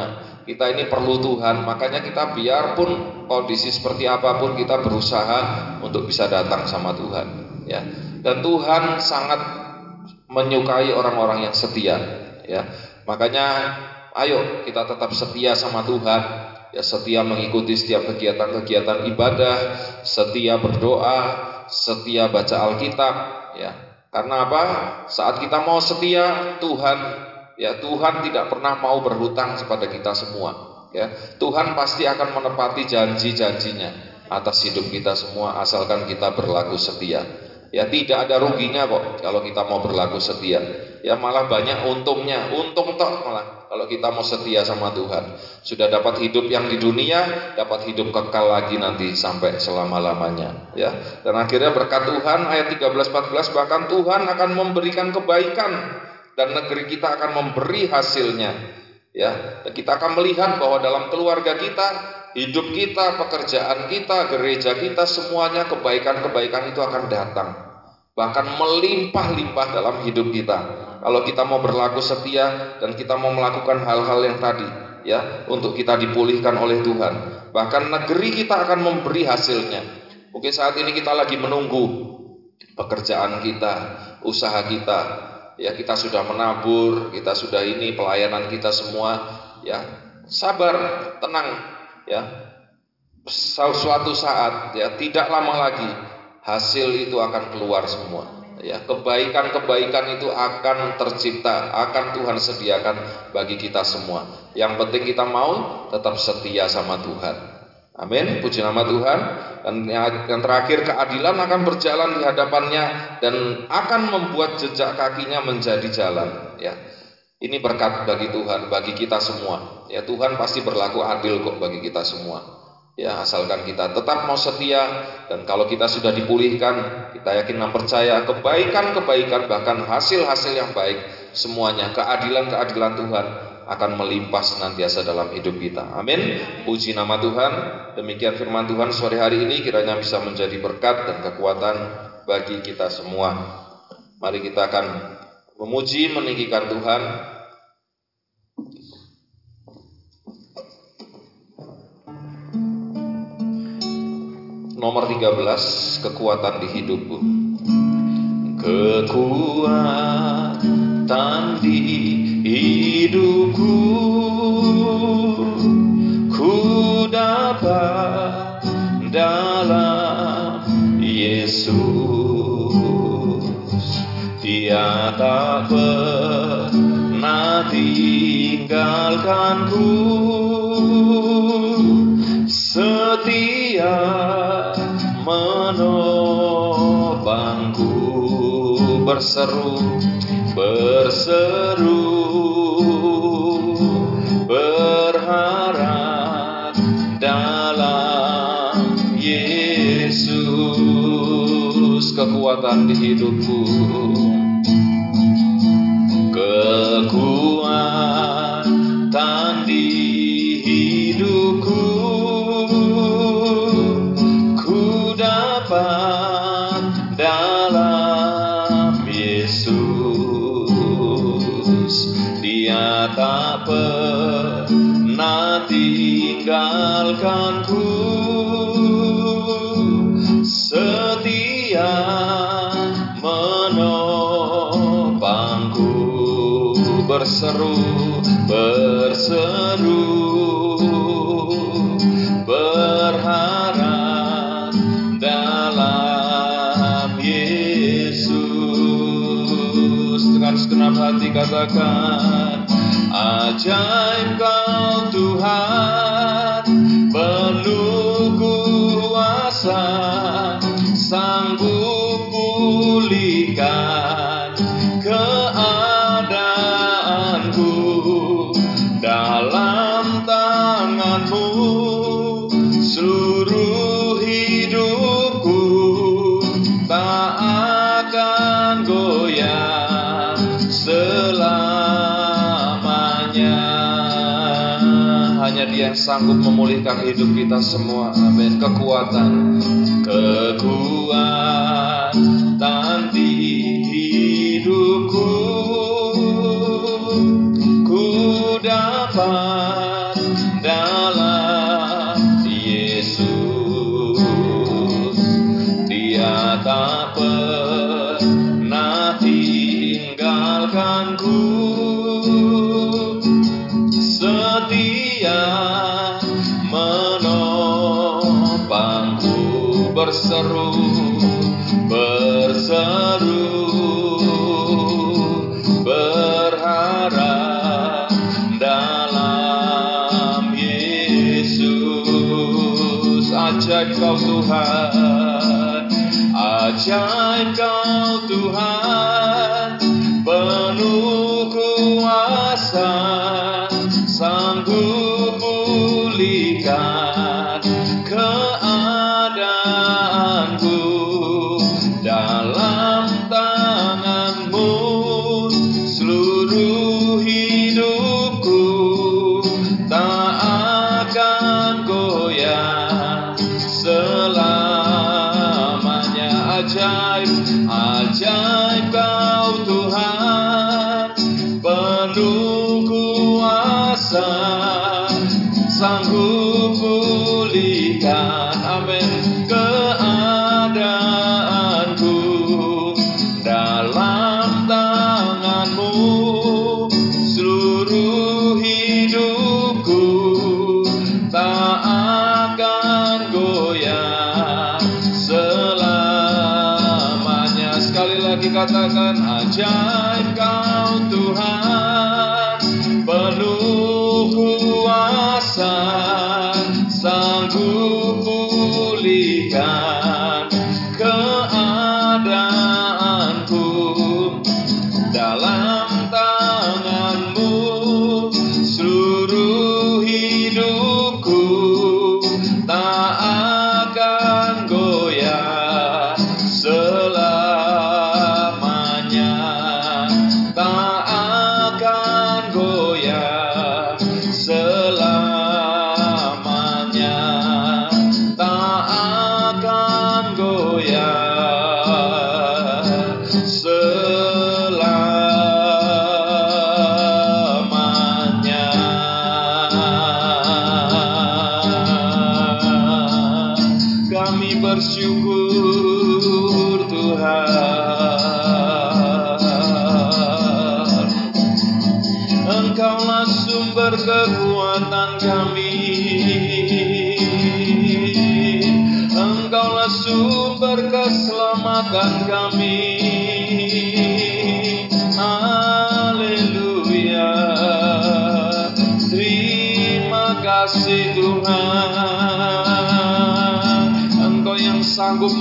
kita ini perlu Tuhan, makanya kita biarpun kondisi seperti apa pun kita berusaha untuk bisa datang sama Tuhan, ya. Dan Tuhan sangat menyukai orang-orang yang setia, ya. Makanya ayo kita tetap setia sama Tuhan, ya setia mengikuti setiap kegiatan-kegiatan ibadah, setia berdoa, setia baca Alkitab, ya. Karena apa? Saat kita mau setia, Tuhan Ya, Tuhan tidak pernah mau berhutang kepada kita semua. Ya, Tuhan pasti akan menepati janji-janjinya atas hidup kita semua asalkan kita berlaku setia. Ya, tidak ada ruginya kok kalau kita mau berlaku setia. Ya, malah banyak untungnya. Untung toh malah kalau kita mau setia sama Tuhan. Sudah dapat hidup yang di dunia, dapat hidup kekal lagi nanti sampai selama-lamanya, ya. Dan akhirnya berkat Tuhan ayat 13 14 bahkan Tuhan akan memberikan kebaikan dan negeri kita akan memberi hasilnya. Ya, kita akan melihat bahwa dalam keluarga kita, hidup kita, pekerjaan kita, gereja kita, semuanya kebaikan-kebaikan itu akan datang. Bahkan melimpah-limpah dalam hidup kita. Kalau kita mau berlaku setia dan kita mau melakukan hal-hal yang tadi, ya, untuk kita dipulihkan oleh Tuhan. Bahkan negeri kita akan memberi hasilnya. Mungkin saat ini kita lagi menunggu pekerjaan kita, usaha kita, ya kita sudah menabur, kita sudah ini pelayanan kita semua, ya sabar, tenang, ya suatu saat ya tidak lama lagi hasil itu akan keluar semua. Ya, kebaikan-kebaikan itu akan tercipta, akan Tuhan sediakan bagi kita semua. Yang penting kita mau tetap setia sama Tuhan. Amin. Puji nama Tuhan. Dan yang terakhir keadilan akan berjalan di hadapannya dan akan membuat jejak kakinya menjadi jalan. Ya. Ini berkat bagi Tuhan, bagi kita semua. Ya Tuhan pasti berlaku adil kok bagi kita semua. Ya asalkan kita tetap mau setia dan kalau kita sudah dipulihkan, kita yakin dan percaya kebaikan-kebaikan bahkan hasil-hasil yang baik semuanya keadilan-keadilan Tuhan akan melimpah senantiasa dalam hidup kita. Amin. Puji nama Tuhan. Demikian firman Tuhan sore hari ini kiranya bisa menjadi berkat dan kekuatan bagi kita semua. Mari kita akan memuji meninggikan Tuhan Nomor 13 Kekuatan di hidupku. Kekuatan di hidupku. Ku dapat dalam Yesus. Dia tak pernah tinggalkanku. Setia berseru berseru berharap dalam Yesus. Kekuatan di hidupku Ajaib sanggup memulihkan hidup kita semua. Amin. Kekuatan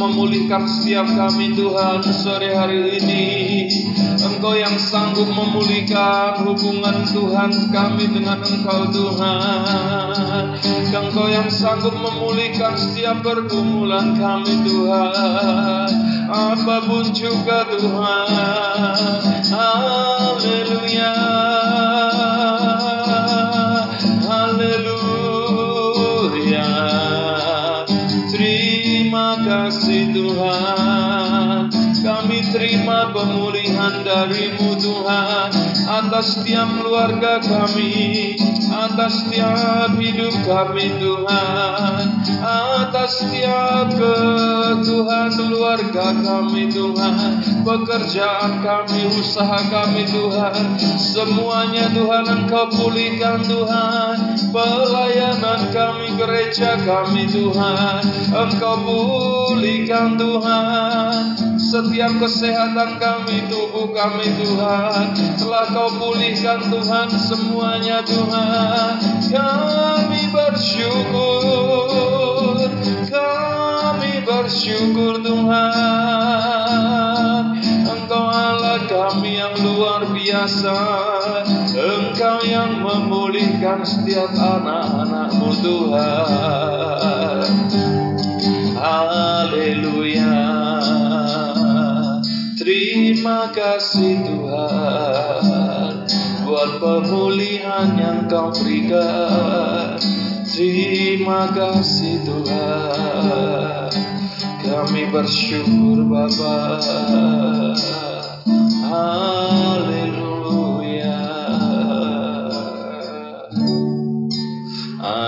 memulihkan setiap kami Tuhan sore hari ini. Engkau yang sanggup memulihkan hubungan Tuhan kami dengan Engkau Tuhan. Engkau yang sanggup memulihkan setiap pergumulan kami Tuhan. Apa pun juga Tuhan. Haleluya pemulihan darimu Tuhan. Atas setiap keluarga kami atas setiap hidup kami Tuhan. Atas setiap ke Tuhan keluarga kami Tuhan pekerjaan kami usaha kami Tuhan. Semuanya Tuhan Engkau pulihkan Tuhan. Pelayanan kami gereja kami Tuhan. Engkau pulihkan Tuhan. Setiap kesehatan kami, tubuh kami Tuhan. Telah kau pulihkan Tuhan semuanya Tuhan. Kami bersyukur. Kami bersyukur Tuhan biasa Engkau yang memulihkan setiap anak-anakmu Tuhan Haleluya Terima kasih Tuhan buat pemulihan yang kau berikan. Terima kasih Tuhan, kami bersyukur Bapa. Haleluya.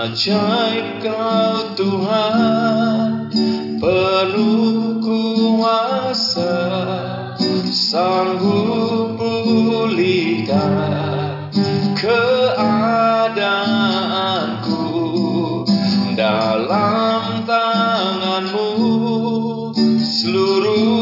Ajaib kau Tuhan, penuh kuasa sanggup pulihkan keadaanku dalam tanganmu seluruh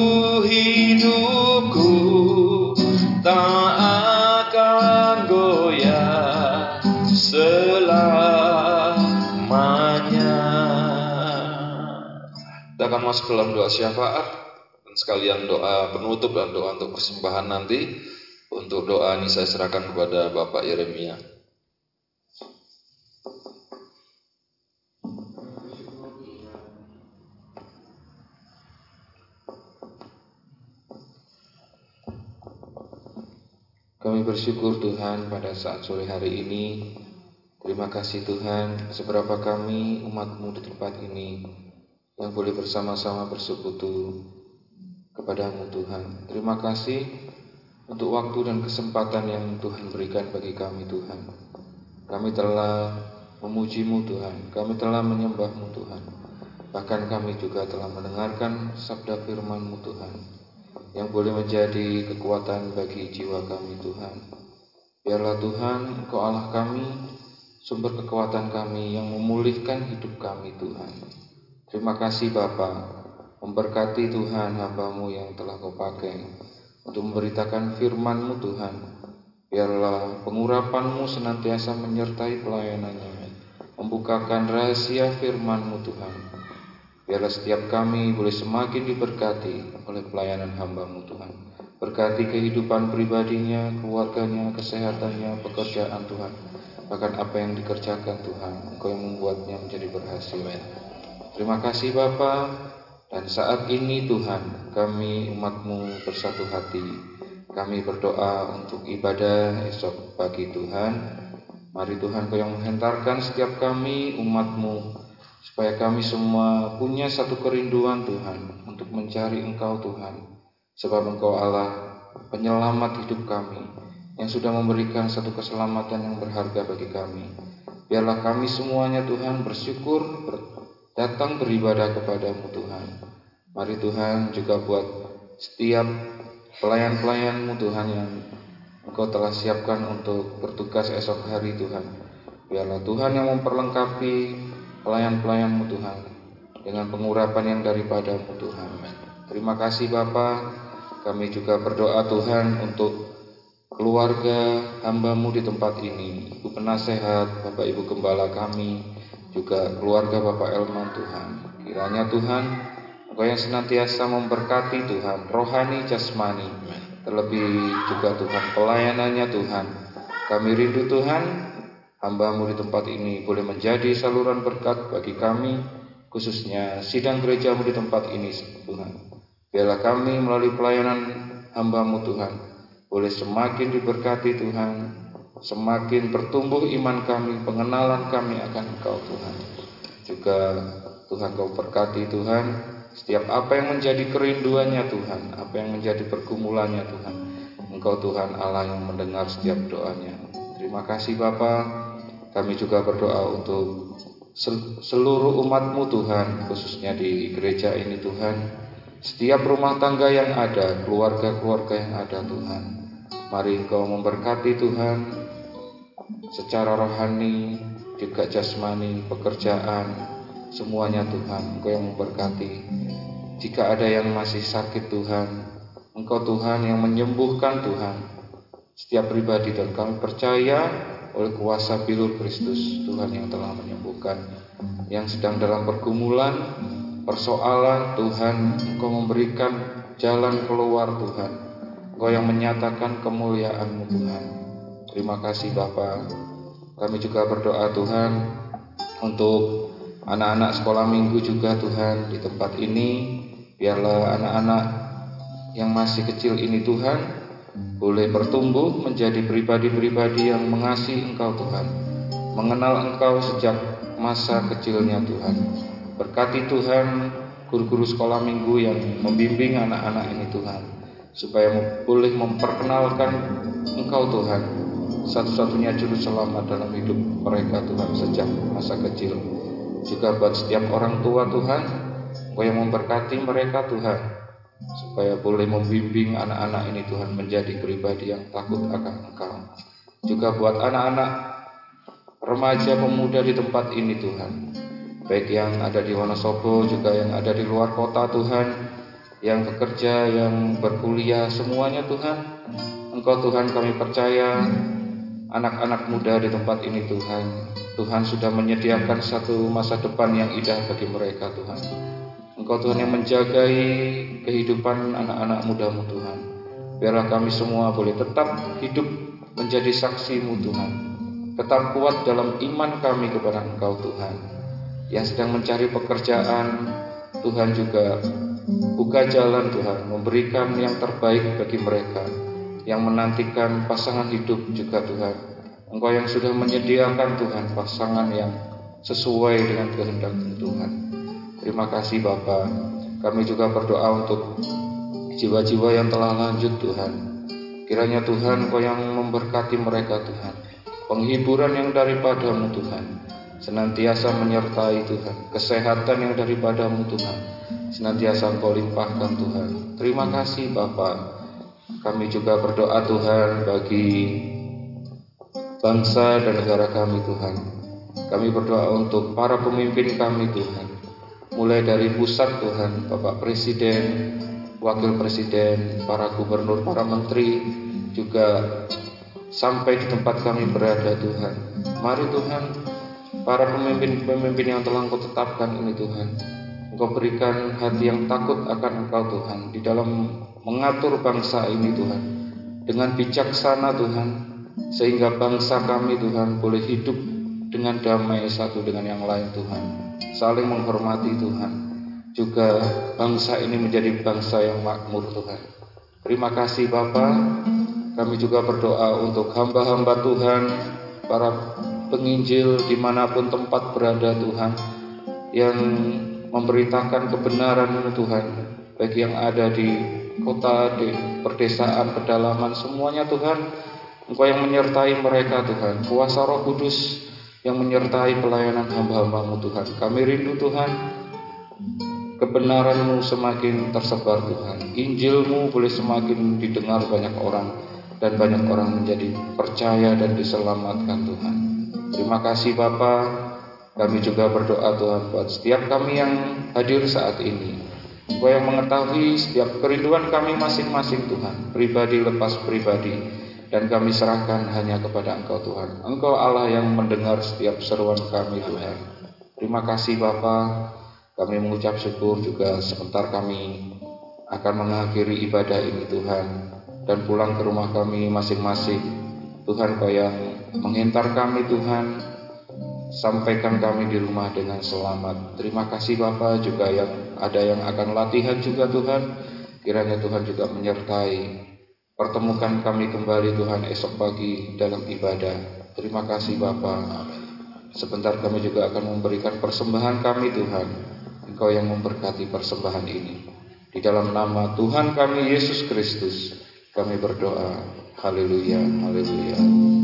masuk dalam doa syafaat sekalian doa penutup dan doa untuk persembahan nanti. Untuk doa ini saya serahkan kepada Bapak Yeremia. Kami bersyukur Tuhan pada saat sore hari ini. Terima kasih Tuhan seberapa kami umatmu di tempat ini yang boleh bersama-sama bersekutu kepadamu Tuhan. Terima kasih untuk waktu dan kesempatan yang Tuhan berikan bagi kami Tuhan. Kami telah memujimu Tuhan, kami telah menyembahmu Tuhan. Bahkan kami juga telah mendengarkan sabda firmanmu Tuhan, yang boleh menjadi kekuatan bagi jiwa kami Tuhan. Biarlah Tuhan, Engkau Allah kami, sumber kekuatan kami yang memulihkan hidup kami Tuhan. Terima kasih Bapak, Memberkati Tuhan hambamu yang telah kau pakai untuk memberitakan firman-Mu Tuhan. Biarlah pengurapan-Mu senantiasa menyertai pelayanannya, membukakan rahasia firman-Mu Tuhan. Biarlah setiap kami boleh semakin diberkati oleh pelayanan hamba-Mu Tuhan. Berkati kehidupan pribadinya, keluarganya, kesehatannya, pekerjaan Tuhan. Bahkan apa yang dikerjakan Tuhan, Engkau yang membuatnya menjadi berhasil. Terima kasih Bapa. Dan saat ini Tuhan, kami umatmu bersatu hati. Kami berdoa untuk ibadah esok pagi Tuhan. Mari Tuhan Kau yang menghentarkan setiap kami umatmu supaya kami semua punya satu kerinduan Tuhan untuk mencari Engkau Tuhan sebab Engkau Allah penyelamat hidup kami yang sudah memberikan satu keselamatan yang berharga bagi kami biarlah kami semuanya Tuhan bersyukur ber, datang beribadah kepadamu Tuhan mari Tuhan juga buat setiap pelayan-pelayanmu Tuhan yang Engkau telah siapkan untuk bertugas esok hari Tuhan biarlah Tuhan yang memperlengkapi pelayan-pelayanmu Tuhan dengan pengurapan yang daripadamu Tuhan. Terima kasih Bapa. Kami juga berdoa Tuhan untuk keluarga hambamu di tempat ini. Ibu penasehat, Bapak Ibu Gembala kami, juga keluarga Bapak Elman Tuhan. Kiranya Tuhan, Engkau yang senantiasa memberkati Tuhan, rohani jasmani, terlebih juga Tuhan pelayanannya Tuhan. Kami rindu Tuhan hambamu di tempat ini boleh menjadi saluran berkat bagi kami, khususnya sidang gerejamu di tempat ini, Tuhan. Biarlah kami melalui pelayanan hambamu Tuhan, boleh semakin diberkati Tuhan, semakin bertumbuh iman kami, pengenalan kami akan Engkau Tuhan. Juga Tuhan kau berkati Tuhan, setiap apa yang menjadi kerinduannya Tuhan, apa yang menjadi pergumulannya Tuhan. Engkau Tuhan Allah yang mendengar setiap doanya. Terima kasih Bapak. Kami juga berdoa untuk seluruh umatmu Tuhan, khususnya di gereja ini Tuhan. Setiap rumah tangga yang ada, keluarga-keluarga yang ada Tuhan. Mari Engkau memberkati Tuhan secara rohani, juga jasmani, pekerjaan, semuanya Tuhan. Engkau yang memberkati. Jika ada yang masih sakit Tuhan, Engkau Tuhan yang menyembuhkan Tuhan. Setiap pribadi dan kami percaya oleh kuasa pilur Kristus Tuhan yang telah menyembuhkan yang sedang dalam pergumulan persoalan Tuhan Engkau memberikan jalan keluar Tuhan Engkau yang menyatakan kemuliaanmu Tuhan. Terima kasih Bapa. Kami juga berdoa Tuhan untuk anak-anak sekolah minggu juga Tuhan di tempat ini. Biarlah anak-anak yang masih kecil ini Tuhan boleh bertumbuh menjadi pribadi-pribadi yang mengasihi Engkau Tuhan, mengenal Engkau sejak masa kecilnya Tuhan. Berkati Tuhan guru-guru sekolah minggu yang membimbing anak-anak ini Tuhan, supaya boleh memperkenalkan Engkau Tuhan, satu-satunya juru selamat dalam hidup mereka Tuhan sejak masa kecil. Juga buat setiap orang tua Tuhan, yang memberkati mereka Tuhan, supaya boleh membimbing anak-anak ini Tuhan menjadi pribadi yang takut akan Engkau. Juga buat anak-anak remaja pemuda di tempat ini Tuhan. Baik yang ada di Wonosobo juga yang ada di luar kota Tuhan, yang bekerja, yang berkuliah semuanya Tuhan. Engkau Tuhan kami percaya anak-anak muda di tempat ini Tuhan. Tuhan sudah menyediakan satu masa depan yang indah bagi mereka Tuhan. Engkau Tuhan yang menjagai kehidupan anak-anak mudamu Tuhan. Biarlah kami semua boleh tetap hidup menjadi saksimu Tuhan. Tetap kuat dalam iman kami kepada Engkau Tuhan. Yang sedang mencari pekerjaan, Tuhan juga buka jalan Tuhan, memberikan yang terbaik bagi mereka. Yang menantikan pasangan hidup juga Tuhan. Engkau yang sudah menyediakan Tuhan pasangan yang sesuai dengan kehendak Tuhan. Terima kasih Bapa. Kami juga berdoa untuk jiwa-jiwa yang telah lanjut Tuhan. Kiranya Tuhan Kau yang memberkati mereka Tuhan. Penghiburan yang daripadamu Tuhan. Senantiasa menyertai Tuhan. Kesehatan yang daripadamu Tuhan. Senantiasa Engkau limpahkan Tuhan. Terima kasih Bapa. Kami juga berdoa Tuhan bagi bangsa dan negara kami Tuhan. Kami berdoa untuk para pemimpin kami Tuhan mulai dari pusat Tuhan, Bapak Presiden, wakil presiden, para gubernur, para menteri, juga sampai di tempat kami berada Tuhan. Mari Tuhan, para pemimpin-pemimpin yang telah Engkau tetapkan ini Tuhan. Engkau berikan hati yang takut akan Engkau Tuhan di dalam mengatur bangsa ini Tuhan. Dengan bijaksana Tuhan, sehingga bangsa kami Tuhan boleh hidup dengan damai satu dengan yang lain Tuhan. Saling menghormati Tuhan. Juga bangsa ini menjadi bangsa yang makmur Tuhan. Terima kasih Bapak. Kami juga berdoa untuk hamba-hamba Tuhan, para penginjil di mana pun tempat berada Tuhan, yang memberitakan kebenaran Tuhan, bagi yang ada di kota, di perdesaan, pedalaman, semuanya Tuhan, Engkau yang menyertai mereka Tuhan, kuasa roh kudus yang menyertai pelayanan hamba-hambamu Tuhan. Kami rindu Tuhan, kebenaranmu semakin tersebar Tuhan. Injilmu boleh semakin didengar banyak orang dan banyak orang menjadi percaya dan diselamatkan Tuhan. Terima kasih Bapak. Kami juga berdoa Tuhan buat setiap kami yang hadir saat ini. Engkau yang mengetahui setiap kerinduan kami masing-masing Tuhan, pribadi lepas pribadi, dan kami serahkan hanya kepada Engkau Tuhan. Engkau Allah yang mendengar setiap seruan kami Tuhan. Terima kasih Bapa. Kami mengucap syukur juga sebentar kami akan mengakhiri ibadah ini Tuhan dan pulang ke rumah kami masing-masing. Tuhan Kau yang menghentar kami Tuhan sampaikan kami di rumah dengan selamat. Terima kasih Bapak juga yang ada yang akan latihan juga Tuhan. Kiranya Tuhan juga menyertai. Pertemukan kami kembali Tuhan esok pagi dalam ibadah. Terima kasih Bapak. Sebentar kami juga akan memberikan persembahan kami Tuhan. Engkau yang memberkati persembahan ini. Di dalam nama Tuhan kami Yesus Kristus kami berdoa. Haleluya, haleluya.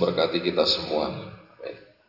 memberkati kita semua.